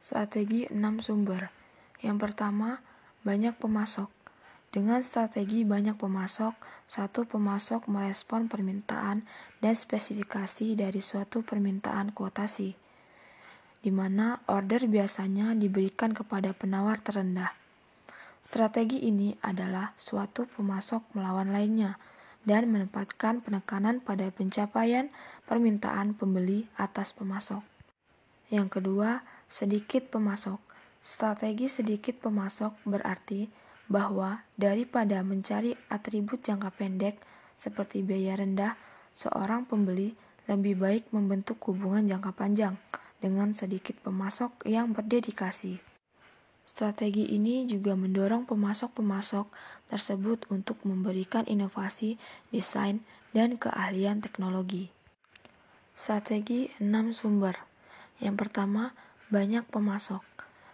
Strategi 6 sumber. Yang pertama, banyak pemasok. Dengan strategi banyak pemasok, satu pemasok merespon permintaan dan spesifikasi dari suatu permintaan kuotasi, di mana order biasanya diberikan kepada penawar terendah. Strategi ini adalah suatu pemasok melawan lainnya dan menempatkan penekanan pada pencapaian permintaan pembeli atas pemasok. Yang kedua, sedikit pemasok. Strategi sedikit pemasok berarti bahwa daripada mencari atribut jangka pendek seperti biaya rendah, seorang pembeli lebih baik membentuk hubungan jangka panjang dengan sedikit pemasok yang berdedikasi. Strategi ini juga mendorong pemasok-pemasok tersebut untuk memberikan inovasi, desain, dan keahlian teknologi. Strategi 6 sumber. Yang pertama, banyak pemasok.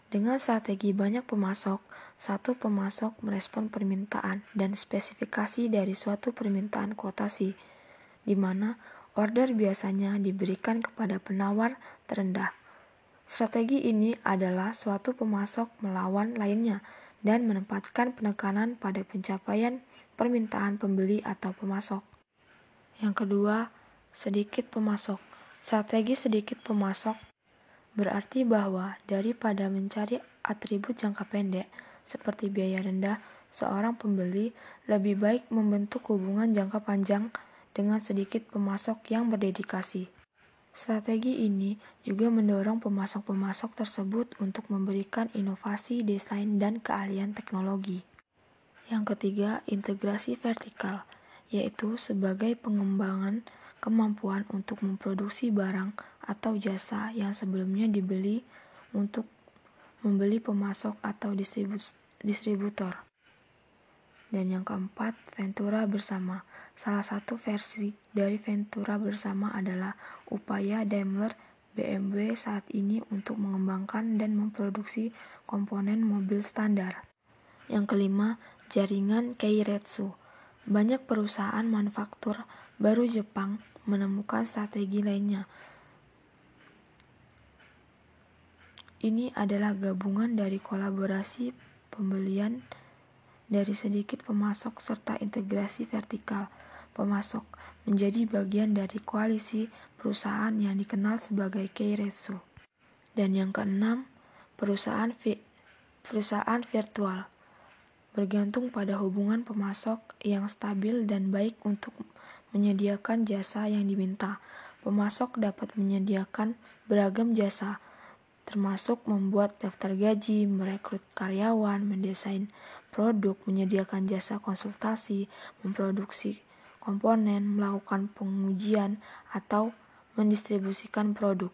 Dengan strategi banyak pemasok, satu pemasok merespon permintaan dan spesifikasi dari suatu permintaan kuotasi, di mana order biasanya diberikan kepada penawar terendah. Strategi ini adalah suatu pemasok melawan lainnya dan menempatkan penekanan pada pencapaian permintaan pembeli atau pemasok. Yang kedua, sedikit pemasok. Strategi sedikit pemasok Berarti bahwa daripada mencari atribut jangka pendek seperti biaya rendah, seorang pembeli lebih baik membentuk hubungan jangka panjang dengan sedikit pemasok yang berdedikasi. Strategi ini juga mendorong pemasok-pemasok tersebut untuk memberikan inovasi desain dan keahlian teknologi. Yang ketiga, integrasi vertikal, yaitu sebagai pengembangan kemampuan untuk memproduksi barang atau jasa yang sebelumnya dibeli untuk membeli pemasok atau distributor. Dan yang keempat, Ventura bersama. Salah satu versi dari Ventura bersama adalah upaya Daimler BMW saat ini untuk mengembangkan dan memproduksi komponen mobil standar. Yang kelima, jaringan Keiretsu. Banyak perusahaan manufaktur baru Jepang menemukan strategi lainnya Ini adalah gabungan dari kolaborasi pembelian dari sedikit pemasok serta integrasi vertikal pemasok menjadi bagian dari koalisi perusahaan yang dikenal sebagai Keiretsu. Dan yang keenam, perusahaan vi perusahaan virtual bergantung pada hubungan pemasok yang stabil dan baik untuk menyediakan jasa yang diminta. Pemasok dapat menyediakan beragam jasa, termasuk membuat daftar gaji, merekrut karyawan, mendesain produk, menyediakan jasa konsultasi, memproduksi komponen, melakukan pengujian, atau mendistribusikan produk.